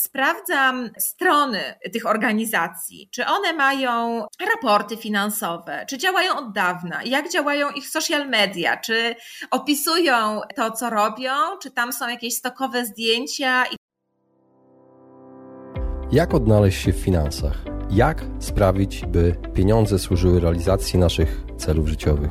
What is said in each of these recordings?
sprawdzam strony tych organizacji, czy one mają raporty finansowe, czy działają od dawna, jak działają ich social media, czy opisują to, co robią, czy tam są jakieś stokowe zdjęcia. Jak odnaleźć się w finansach? Jak sprawić, by pieniądze służyły realizacji naszych celów życiowych?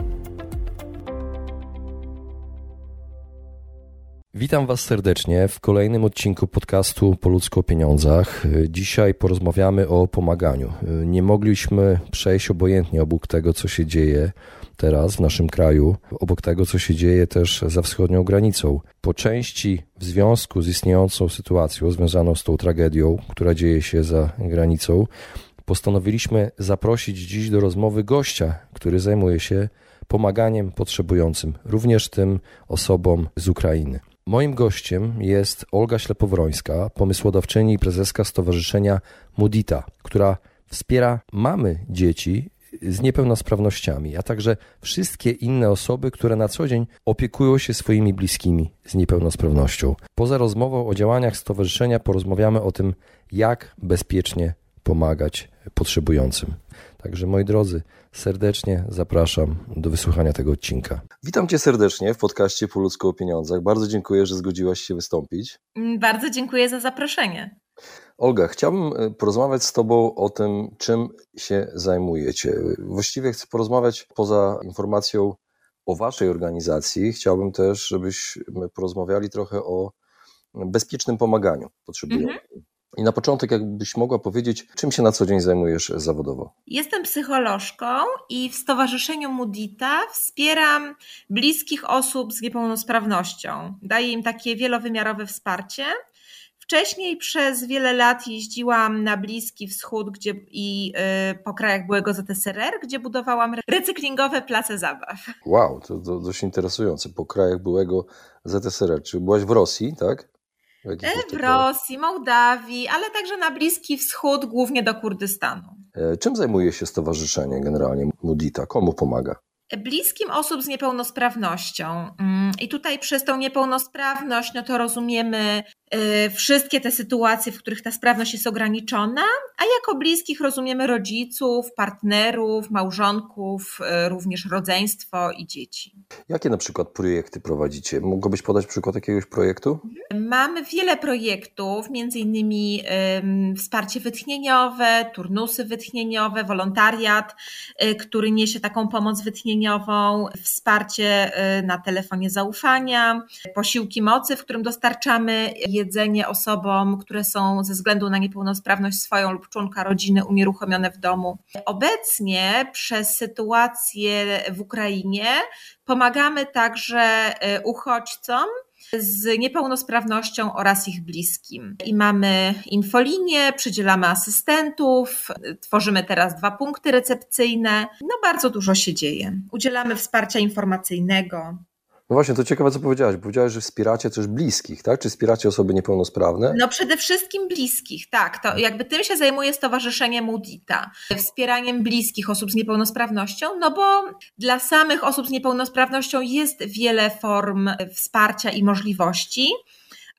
Witam Was serdecznie w kolejnym odcinku podcastu Po ludzku o pieniądzach. Dzisiaj porozmawiamy o pomaganiu. Nie mogliśmy przejść obojętnie obok tego, co się dzieje teraz w naszym kraju, obok tego, co się dzieje też za wschodnią granicą. Po części w związku z istniejącą sytuacją związaną z tą tragedią, która dzieje się za granicą, postanowiliśmy zaprosić dziś do rozmowy gościa, który zajmuje się pomaganiem potrzebującym, również tym osobom z Ukrainy. Moim gościem jest Olga Ślepowrońska, pomysłodawczyni i prezeska Stowarzyszenia Mudita, która wspiera mamy dzieci z niepełnosprawnościami, a także wszystkie inne osoby, które na co dzień opiekują się swoimi bliskimi z niepełnosprawnością. Poza rozmową o działaniach stowarzyszenia porozmawiamy o tym, jak bezpiecznie pomagać potrzebującym. Także moi drodzy, serdecznie zapraszam do wysłuchania tego odcinka. Witam cię serdecznie w podcaście Po ludzku o pieniądzach. Bardzo dziękuję, że zgodziłaś się wystąpić. Mm, bardzo dziękuję za zaproszenie. Olga, chciałbym e, porozmawiać z Tobą o tym, czym się zajmujecie. Właściwie chcę porozmawiać poza informacją o Waszej organizacji. Chciałbym też, żebyśmy porozmawiali trochę o bezpiecznym pomaganiu potrzebującym. Mhm. I na początek, jakbyś mogła powiedzieć, czym się na co dzień zajmujesz zawodowo? Jestem psycholożką i w Stowarzyszeniu Mudita wspieram bliskich osób z niepełnosprawnością. Daję im takie wielowymiarowe wsparcie. Wcześniej przez wiele lat jeździłam na Bliski Wschód gdzie, i y, po krajach byłego ZSRR, gdzie budowałam recyklingowe place zabaw. Wow, to, to dość interesujące. Po krajach byłego ZSRR. Czy byłaś w Rosji, tak? W, Rosji, Mołdawii, ale także na Bliski Wschód, głównie do Kurdystanu. E, czym zajmuje się stowarzyszenie generalnie Mudita? Komu pomaga? bliskim osób z niepełnosprawnością. Mm, I tutaj przez tą niepełnosprawność, no to rozumiemy wszystkie te sytuacje, w których ta sprawność jest ograniczona, a jako bliskich rozumiemy rodziców, partnerów, małżonków, y, również rodzeństwo i dzieci. Jakie na przykład projekty prowadzicie? Mogłabyś podać przykład jakiegoś projektu? Mamy wiele projektów, między innymi wsparcie wytchnieniowe, turnusy wytchnieniowe, wolontariat, y, który niesie taką pomoc wytchnieniową wsparcie y, na telefonie zaufania, posiłki mocy, w którym dostarczamy jedzenie osobom, które są ze względu na niepełnosprawność swoją lub członka rodziny unieruchomione w domu. Obecnie przez sytuację w Ukrainie pomagamy także y, uchodźcom, z niepełnosprawnością oraz ich bliskim. I mamy infolinię, przydzielamy asystentów, tworzymy teraz dwa punkty recepcyjne. No bardzo dużo się dzieje. Udzielamy wsparcia informacyjnego. No właśnie, to ciekawe, co powiedziałaś. Powiedziałaś, że wspieracie też bliskich, tak? Czy wspieracie osoby niepełnosprawne? No przede wszystkim bliskich, tak. To jakby tym się zajmuje Stowarzyszenie Mudita. Wspieraniem bliskich osób z niepełnosprawnością, no bo dla samych osób z niepełnosprawnością jest wiele form wsparcia i możliwości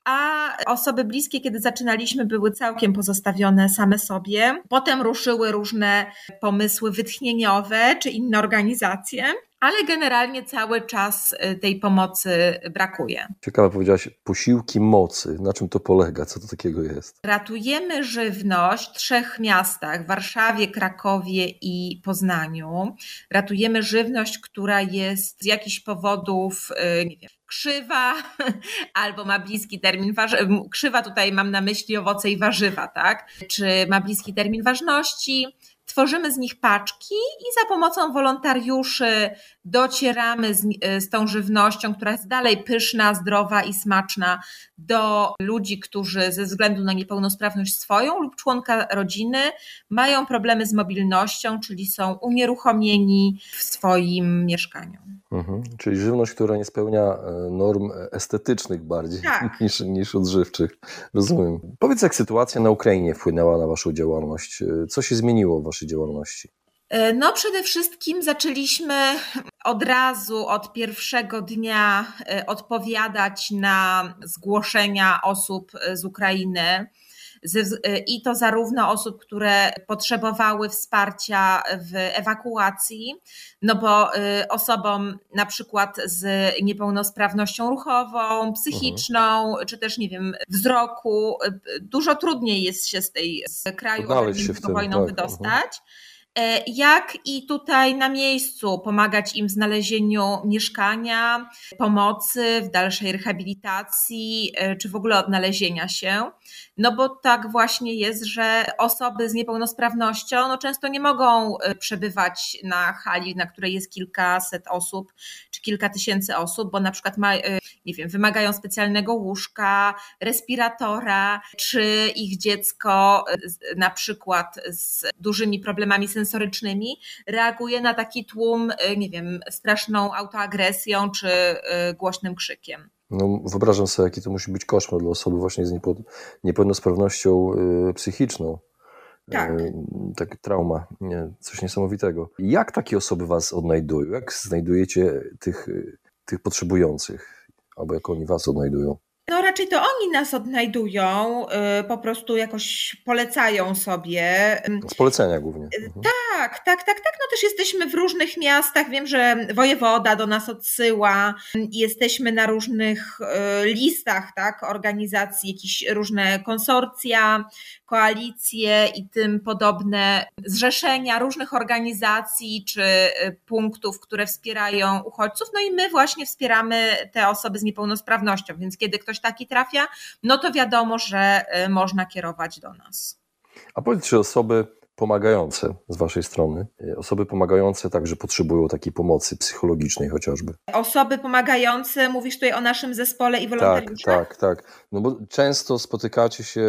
a osoby bliskie, kiedy zaczynaliśmy, były całkiem pozostawione same sobie. Potem ruszyły różne pomysły wytchnieniowe czy inne organizacje ale generalnie cały czas y, tej pomocy brakuje. Ciekawe powiedziałaś, posiłki mocy. Na czym to polega? Co to takiego jest? Ratujemy żywność w trzech miastach, Warszawie, Krakowie i Poznaniu. Ratujemy żywność, która jest z jakichś powodów, y, nie wiem, krzywa albo ma bliski termin krzywa tutaj mam na myśli owoce i warzywa, tak? Czy ma bliski termin ważności, tworzymy z nich paczki i za pomocą wolontariuszy docieramy z, z, tą żywnością, która jest dalej pyszna, zdrowa i smaczna do ludzi, którzy ze względu na niepełnosprawność swoją lub członka rodziny mają problemy z mobilnością, czyli są unieruchomieni w swoim mieszkaniu. Mhm. Czyli żywność, która nie spełnia e, norm estetycznych bardziej tak. niż, niż odżywczych. Rozumiem. Powiedz, jak sytuacja na Ukrainie wpłynęła na Waszą działalność? E, co się zmieniło w Waszej działalności? E, no, przede wszystkim zaczęliśmy od razu, od pierwszego dnia odpowiadać na zgłoszenia osób z Ukrainy. I to zarówno osób, które potrzebowały wsparcia w ewakuacji, no bo osobom na przykład z niepełnosprawnością ruchową, psychiczną, mhm. czy też, nie wiem, wzroku, dużo trudniej jest się z tej z kraju wojną tak, wydostać. Mhm. E, jak i tutaj na miejscu pomagać im w znalezieniu mieszkania, pomocy w dalszej rehabilitacji, e, czy w ogóle odnalezienia się. No bo tak właśnie jest, że osoby z niepełnosprawnością no często nie mogą e, przebywać na hali, na której jest kilkaset osób, czy kilka tysięcy osób, bo na przykład ma, nie wiem, wymagają specjalnego łóżka, respiratora, czy ich dziecko na przykład z dużymi problemami sensorycznymi, sensorycznymi reaguje na taki tłum, y, nie wiem, straszną autoagresją czy y, głośnym krzykiem. No, wyobrażam sobie, jaki to musi być koszmar dla osoby właśnie z niepełnosprawnością y, psychiczną. Tak. Tak, trauma, nie, coś niesamowitego. Jak takie osoby Was odnajdują? Jak znajdujecie tych, tych potrzebujących? Albo jak oni Was odnajdują? No raczej to oni nas odnajdują, y, po prostu jakoś polecają sobie. Z polecenia głównie. Y, mhm. Tak, tak, tak, tak. No też jesteśmy w różnych miastach. Wiem, że wojewoda do nas odsyła. Jesteśmy na różnych y, listach, tak, organizacji, jakieś różne konsorcja, koalicje i tym podobne zrzeszenia różnych organizacji czy punktów, które wspierają uchodźców. No i my właśnie wspieramy te osoby z niepełnosprawnością, więc kiedy ktoś taki trafia, no to wiadomo, że y, można kierować do nas. A powiedz, czy osoby pomagające z Waszej strony, y, osoby pomagające także potrzebują takiej pomocy psychologicznej chociażby? Osoby pomagające, mówisz tutaj o naszym zespole i wolontariuszach? Tak, tak, tak. No bo często spotykacie się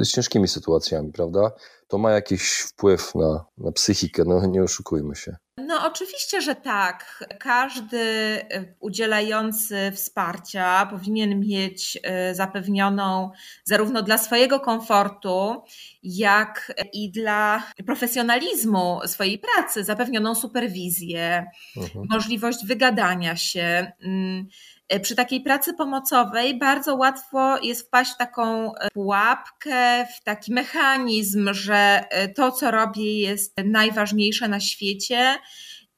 y, z ciężkimi sytuacjami, prawda? To ma jakiś wpływ na, na psychikę, no nie oszukujmy się. No, oczywiście, że tak. Każdy y, udzielający wsparcia powinien mieć y, zapewnioną zarówno dla swojego komfortu, jak i dla profesjonalizmu swojej pracy zapewnioną superwizję, mhm. możliwość wygadania się. Y, przy takiej pracy pomocowej bardzo łatwo jest wpaść w taką pułapkę, w taki mechanizm, że to, co robię, jest najważniejsze na świecie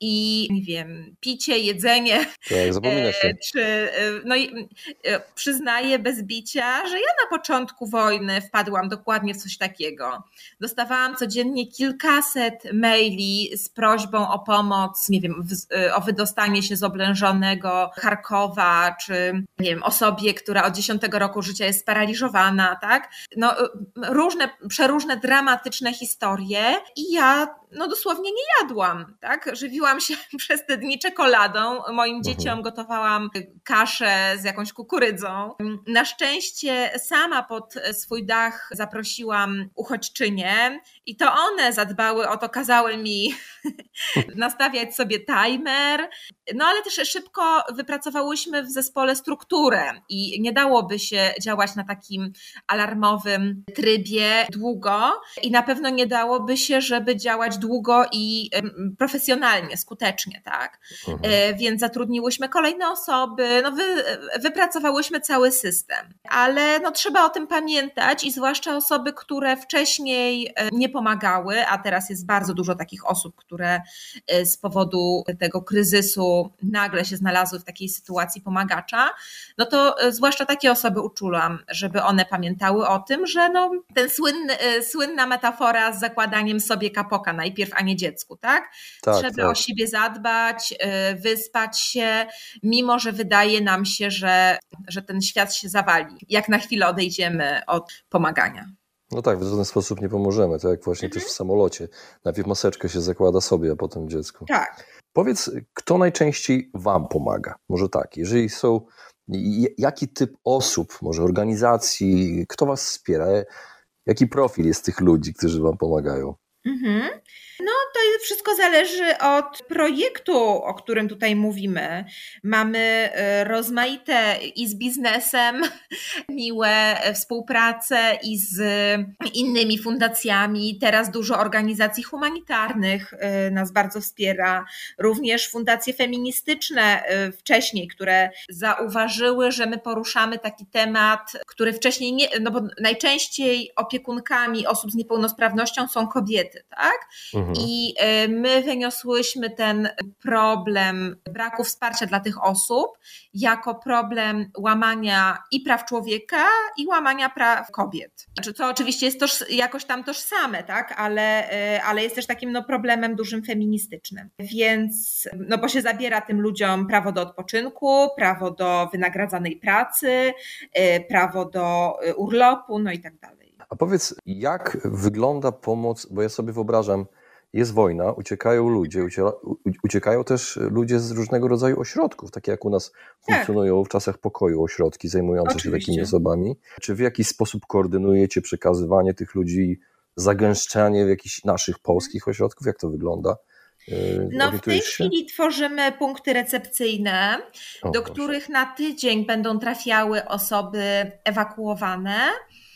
i nie wiem, picie, jedzenie. Tak, zapomina się. Czy, e, no i e, przyznaję bez bicia, że ja na początku wojny wpadłam dokładnie w coś takiego. Dostawałam codziennie kilkaset maili z prośbą o pomoc, nie wiem, e, o wydostanie się z oblężonego Charkowa, czy nie wiem, osobie, która od 10 roku życia jest sparaliżowana, tak? No, różne, przeróżne dramatyczne historie i ja no dosłownie nie jadłam, tak? Żywiłam się przez te dni czekoladą. Moim mhm. dzieciom gotowałam kaszę z jakąś kukurydzą. Na szczęście sama pod swój dach zaprosiłam uchodźczynie i to one zadbały o to, kazały mi nastawiać sobie timer. No ale też szybko wypracowałyśmy w zespole strukturę i nie dałoby się działać na takim alarmowym trybie długo i na pewno nie dałoby się, żeby działać długo i profesjonalnie, skutecznie, tak? Mhm. E, więc zatrudniłyśmy kolejne osoby, no wy, wypracowałyśmy cały system, ale no trzeba o tym pamiętać i zwłaszcza osoby, które wcześniej e, nie pomagały, a teraz jest bardzo dużo takich osób, które e, z powodu tego kryzysu nagle się znalazły w takiej sytuacji pomagacza, no to zwłaszcza takie osoby uczulam, żeby one pamiętały o tym, że no, ten słynny, słynna metafora z zakładaniem sobie kapoka najpierw najpierw, a nie dziecku, tak? tak Trzeba tak. o siebie zadbać, y, wyspać się, mimo że wydaje nam się, że, że ten świat się zawali, jak na chwilę odejdziemy od pomagania. No tak, w żaden sposób nie pomożemy. To jak właśnie mhm. też w samolocie. Najpierw maseczkę się zakłada sobie, a potem dziecku. Tak. Powiedz, kto najczęściej Wam pomaga? Może tak, jeżeli są, jaki typ osób, może organizacji, kto Was wspiera? Jaki profil jest tych ludzi, którzy Wam pomagają? Mhm. No, to wszystko zależy od projektu, o którym tutaj mówimy. Mamy e, rozmaite i z biznesem miłe współprace, i z innymi fundacjami. Teraz dużo organizacji humanitarnych e, nas bardzo wspiera. Również fundacje feministyczne e, wcześniej, które zauważyły, że my poruszamy taki temat, który wcześniej nie, no bo najczęściej opiekunkami osób z niepełnosprawnością są kobiety, tak? Mhm. I my wyniosłyśmy ten problem braku wsparcia dla tych osób jako problem łamania i praw człowieka, i łamania praw kobiet. Znaczy, co oczywiście jest toż, jakoś tam tożsame, tak? ale, e, ale jest też takim no, problemem dużym feministycznym. Więc, no bo się zabiera tym ludziom prawo do odpoczynku, prawo do wynagradzanej pracy, e, prawo do urlopu, no i tak dalej. A powiedz, jak wygląda pomoc, bo ja sobie wyobrażam, jest wojna, uciekają ludzie, uciekają też ludzie z różnego rodzaju ośrodków, takie jak u nas tak. funkcjonują w czasach pokoju ośrodki zajmujące Oczywiście. się takimi osobami. Czy w jakiś sposób koordynujecie przekazywanie tych ludzi, zagęszczanie w jakichś naszych polskich ośrodków? Jak to wygląda? E, no w tej chwili tworzymy punkty recepcyjne, o, do proszę. których na tydzień będą trafiały osoby ewakuowane.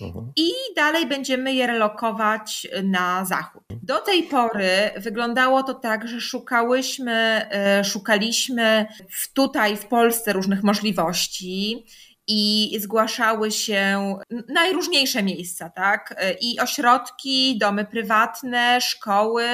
Mhm. I dalej będziemy je relokować na zachód. Do tej pory wyglądało to tak, że szukałyśmy, e, szukaliśmy tutaj w Polsce różnych możliwości i zgłaszały się najróżniejsze miejsca, tak? I ośrodki, domy prywatne, szkoły,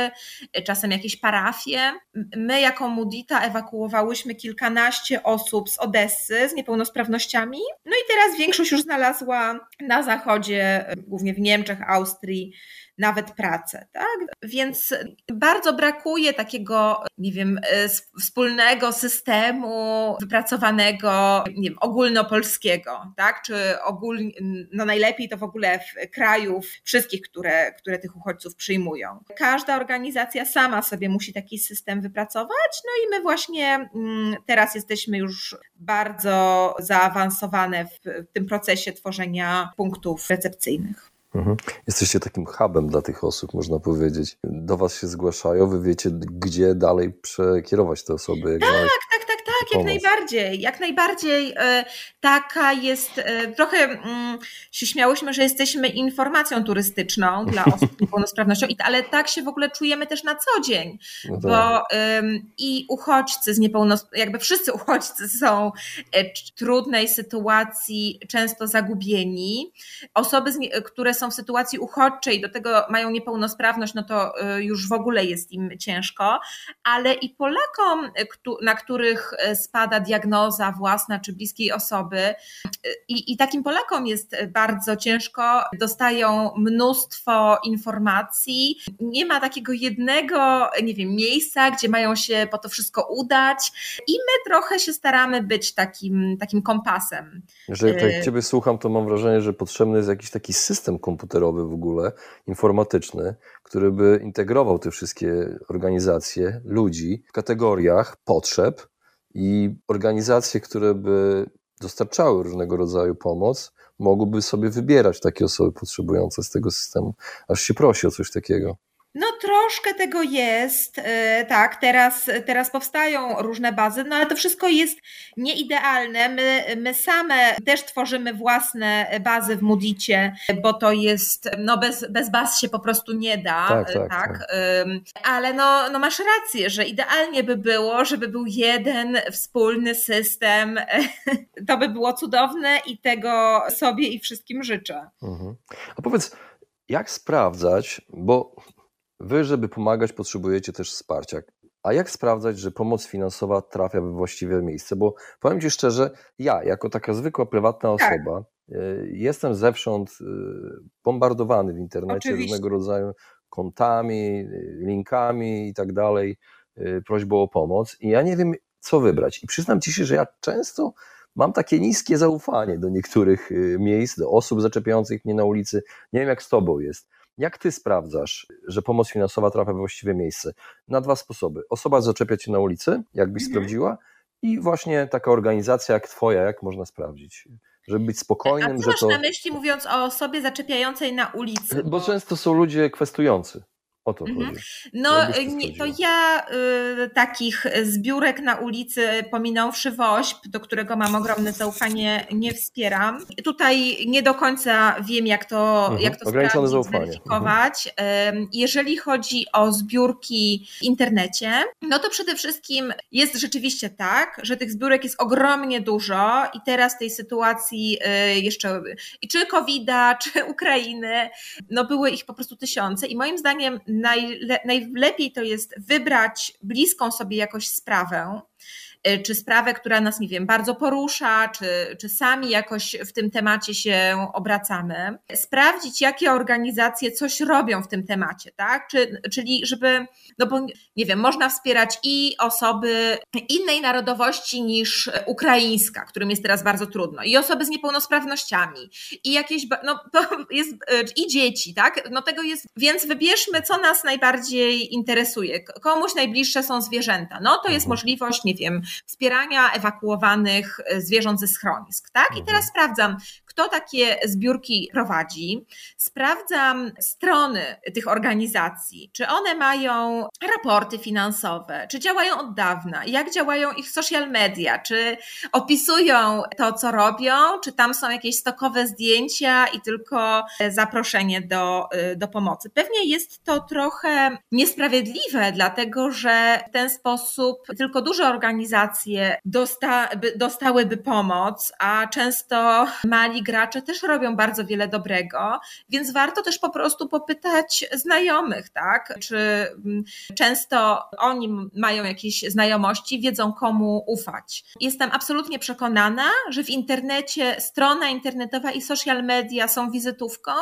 czasem jakieś parafie. My, jako Mudita, ewakuowałyśmy kilkanaście osób z Odessy z niepełnosprawnościami. No i teraz większość już znalazła na zachodzie, głównie w Niemczech, Austrii, nawet pracę, tak? Więc bardzo brakuje takiego, nie wiem, e, wspólnego systemu wypracowanego, nie wiem, ogólnopolskiego, tak? Czy ogólnie, no najlepiej to w ogóle w krajów wszystkich, które, które tych uchodźców przyjmują. Każda organizacja sama sobie musi taki system wypracować, no i my właśnie mm, teraz jesteśmy już bardzo zaawansowane w tym procesie tworzenia punktów recepcyjnych. Mhm. Jesteście takim hubem dla tych osób, można powiedzieć. Do Was się zgłaszają, wy wiecie, gdzie dalej przekierować te osoby. tak, tak, tak, tak, jak najbardziej. Jak najbardziej e, taka jest, e, trochę mm, się śmiałyśmy, że jesteśmy informacją turystyczną dla osób z niepełnosprawnością, ale tak się w ogóle czujemy też na co dzień, no tak. bo i uchodźcy z niepełnosprawnością, jakby wszyscy uchodźcy są e, w trudnej sytuacji, często zagubieni. Osoby, które są w sytuacji uchodźczej, do tego mają niepełnosprawność, no to już w ogóle jest im ciężko, ale i Polakom, na których spada diagnoza własna czy bliskiej osoby. I, I takim Polakom jest bardzo ciężko, dostają mnóstwo informacji. Nie ma takiego jednego, nie wiem, miejsca, gdzie mają się po to wszystko udać, i my trochę się staramy być takim, takim kompasem. Jeżeli tak y- Ciebie słucham, to mam wrażenie, że potrzebny jest jakiś taki system komputerowy w ogóle, informatyczny, który by integrował te wszystkie organizacje, ludzi w kategoriach potrzeb i organizacje, które by dostarczały różnego rodzaju pomoc, mogłyby sobie wybierać takie osoby potrzebujące z tego systemu. Aż się prosi o coś takiego. No troszkę tego jest, e, tak, teraz, teraz powstają różne bazy, no ale to wszystko jest nieidealne. My, my same też tworzymy własne bazy w Mudicie, bo to jest, no bez, bez baz się po prostu nie da, tak, tak, tak. tak. ale no, no masz rację, że idealnie by było, żeby był jeden wspólny system, to by było cudowne i tego sobie i wszystkim życzę. Mhm. A powiedz, jak sprawdzać, bo Wy, żeby pomagać, potrzebujecie też wsparcia. A jak sprawdzać, że pomoc finansowa trafia we właściwe miejsce? Bo powiem Ci szczerze, ja, jako taka zwykła, prywatna tak. osoba, tak. jestem zewsząd y, bombardowany w internecie Oczywiście. różnego rodzaju kontami, y, linkami i tak dalej, prośbą o pomoc. I ja nie wiem, co wybrać. I przyznam Ci się, że ja często mam takie niskie zaufanie do niektórych miejsc, do osób zaczepiających mnie na ulicy. Nie wiem, jak z tobą jest. Jak ty sprawdzasz, że pomoc finansowa trafia we właściwe miejsce? Na dwa sposoby. Osoba zaczepia cię na ulicy, jakbyś mhm. sprawdziła, i właśnie taka organizacja jak twoja, jak można sprawdzić? Żeby być spokojnym, A co masz to. na myśli mówiąc o osobie zaczepiającej na ulicy? Bo, bo często są ludzie kwestujący. O to mhm. chodzi. No, nie, to ja y, takich zbiórek na ulicy, pominąwszy WOŚP, do którego mam ogromne zaufanie, nie wspieram. Tutaj nie do końca wiem, jak to, mhm. jak to sprawdzić, zweryfikować. Mhm. Jeżeli chodzi o zbiórki w internecie, no to przede wszystkim jest rzeczywiście tak, że tych zbiórek jest ogromnie dużo i teraz tej sytuacji y, jeszcze, czy COVID-a, czy Ukrainy, no były ich po prostu tysiące i moim zdaniem najlepiej to jest wybrać bliską sobie jakoś sprawę, czy sprawę, która nas, nie wiem, bardzo porusza, czy, czy sami jakoś w tym temacie się obracamy, sprawdzić, jakie organizacje coś robią w tym temacie, tak? Czy, czyli żeby, no bo nie wiem, można wspierać i osoby innej narodowości niż ukraińska, którym jest teraz bardzo trudno, i osoby z niepełnosprawnościami, i jakieś, no to jest, y, i dzieci, tak? No tego jest, więc wybierzmy, co nas najbardziej interesuje. Komuś najbliższe są zwierzęta. No to jest mhm. możliwość, nie wiem, wspierania ewakuowanych e, zwierząt ze schronisk. Tak? I mhm. teraz sprawdzam, kto takie zbiórki prowadzi, sprawdzam strony tych organizacji, czy one mają raporty finansowe, czy działają od dawna, jak działają ich social media, czy opisują to, co robią, czy tam są jakieś stokowe zdjęcia i tylko zaproszenie do, do pomocy. Pewnie jest to trochę niesprawiedliwe, dlatego że w ten sposób tylko duże organizacje dosta, dostałyby pomoc, a często mali gracze też robią bardzo wiele dobrego, więc warto też po prostu popytać znajomych, tak? Czy mm, często oni mają jakieś znajomości, wiedzą komu ufać. Jestem absolutnie przekonana, że w internecie strona internetowa i social media są wizytówką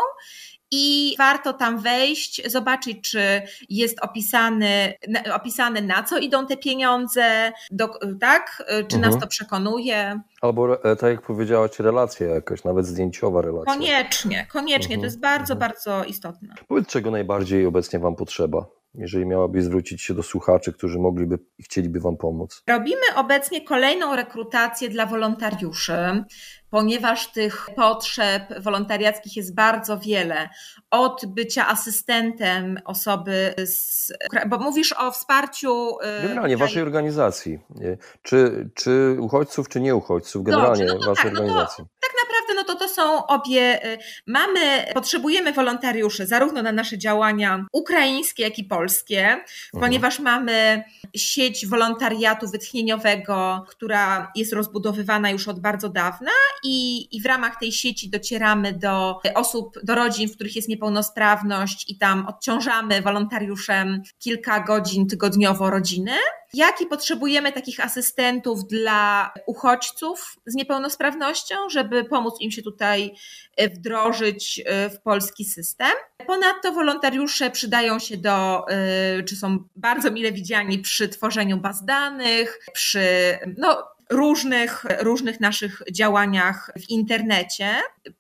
i warto tam wejść, zobaczyć, czy jest opisany, opisane, na co idą te pieniądze, do, tak? Czy mhm. nas to przekonuje. Albo, e, tak jak powiedziałaś, relacja jakaś, nawet zdjęciowa relacja. Koniecznie, koniecznie, mhm. to jest bardzo, mhm. bardzo istotne. Powiedz, czego najbardziej obecnie Wam potrzeba? Jeżeli miałabyś zwrócić się do słuchaczy, którzy mogliby i chcieliby Wam pomóc? Robimy obecnie kolejną rekrutację dla wolontariuszy ponieważ tych potrzeb wolontariackich jest bardzo wiele. Od bycia asystentem osoby z. Bo mówisz o wsparciu. Y, generalnie waszej organizacji. Czy, czy uchodźców, czy nie uchodźców, generalnie Dobrze, no waszej tak, organizacji. No naprawdę, no to to są obie. Y, mamy, potrzebujemy wolontariuszy zarówno na nasze działania ukraińskie, jak i polskie, mhm. ponieważ mamy sieć wolontariatu wytchnieniowego, która jest rozbudowywana już od bardzo dawna i, i w ramach tej sieci docieramy do osób, do rodzin, w których jest niepełnosprawność i tam odciążamy wolontariuszem kilka godzin tygodniowo rodziny. Jaki potrzebujemy takich asystentów dla uchodźców z niepełnosprawnością, żeby pomóc im się tutaj e, wdrożyć e, w polski system. Ponadto wolontariusze przydają się do, e, czy są bardzo mile widziani przy tworzeniu baz danych, przy no, różnych, różnych naszych działaniach w internecie,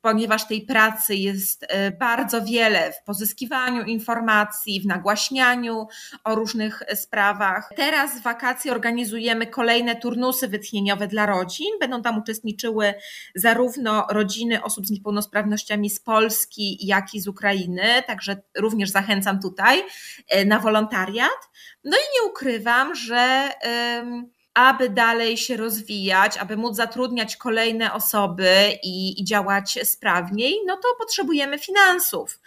ponieważ tej pracy jest e, bardzo wiele w pozyskiwaniu informacji, w nagłaśnianiu o różnych sprawach. Teraz w wakacje organizujemy kolejne turnusy wytchnieniowe dla rodzin. Będą tam uczestniczyły zarówno rodziny osób z niepełnosprawnościami z Polski, jak i z Ukrainy, także również zachęcam tutaj e, na wolontariat. No i nie ukrywam, że aby dalej się rozwijać, aby móc zatrudniać kolejne osoby i, i działać sprawniej, no to potrzebujemy finansów.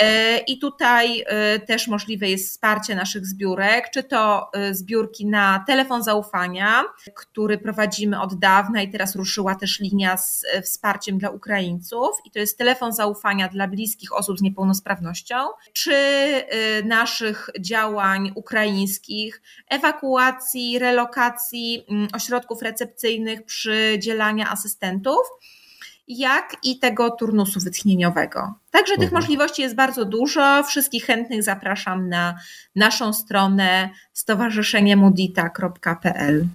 E, I tutaj e, też możliwe jest wsparcie naszych zbiórek, czy to e, zbiórki na telefon zaufania, który prowadzimy od dawna i teraz ruszyła też linia z wsparciem dla Ukraińców i to jest telefon zaufania dla bliskich osób z niepełnosprawnością, czy naszych działań ukraińskich, ewakuacji, relokacji, Mm, ośrodków recepcyjnych przydzielania asystentów, jak i tego turnusu wytchnieniowego. Także tych mhm. możliwości jest bardzo dużo. Wszystkich chętnych zapraszam na naszą stronę stowarzyszeniejemudita.pl.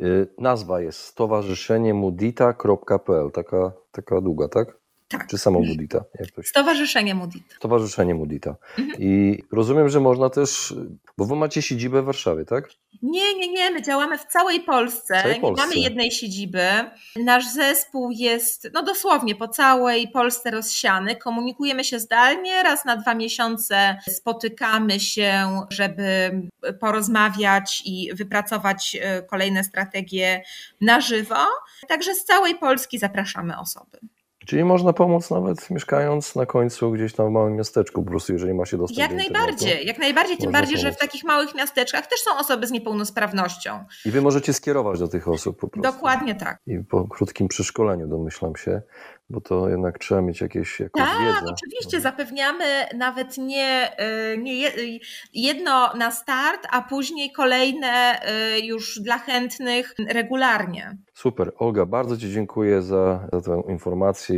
Y, nazwa jest Stowarzyszenie Mudita.pl, taka, taka długa, tak? Tak. Czy samo Mudita? Jak to się... Stowarzyszenie Mudita. Stowarzyszenie Mudita. Mhm. I rozumiem, że można też, bo wy macie siedzibę w Warszawie, tak? Nie, nie, nie. My działamy w całej Polsce. Całej Polsce. Nie mamy jednej siedziby. Nasz zespół jest no dosłownie po całej Polsce rozsiany. Komunikujemy się zdalnie. Raz na dwa miesiące spotykamy się, żeby porozmawiać i wypracować e, kolejne strategie na żywo. Także z całej Polski zapraszamy osoby. Czyli można pomóc nawet mieszkając na końcu gdzieś tam w małym miasteczku, po prostu jeżeli ma się dostęp jak do najbardziej, Jak najbardziej, tym bardziej, pomóc. że w takich małych miasteczkach też są osoby z niepełnosprawnością. I wy możecie skierować do tych osób po prostu. Dokładnie tak. I po krótkim przeszkoleniu domyślam się, bo to jednak trzeba mieć jakieś jakąś tak, wiedzę. Oczywiście, zapewniamy nawet nie, y, nie jedno na start, a później kolejne y, już dla chętnych regularnie. Super. Olga, bardzo Ci dziękuję za, za tę informację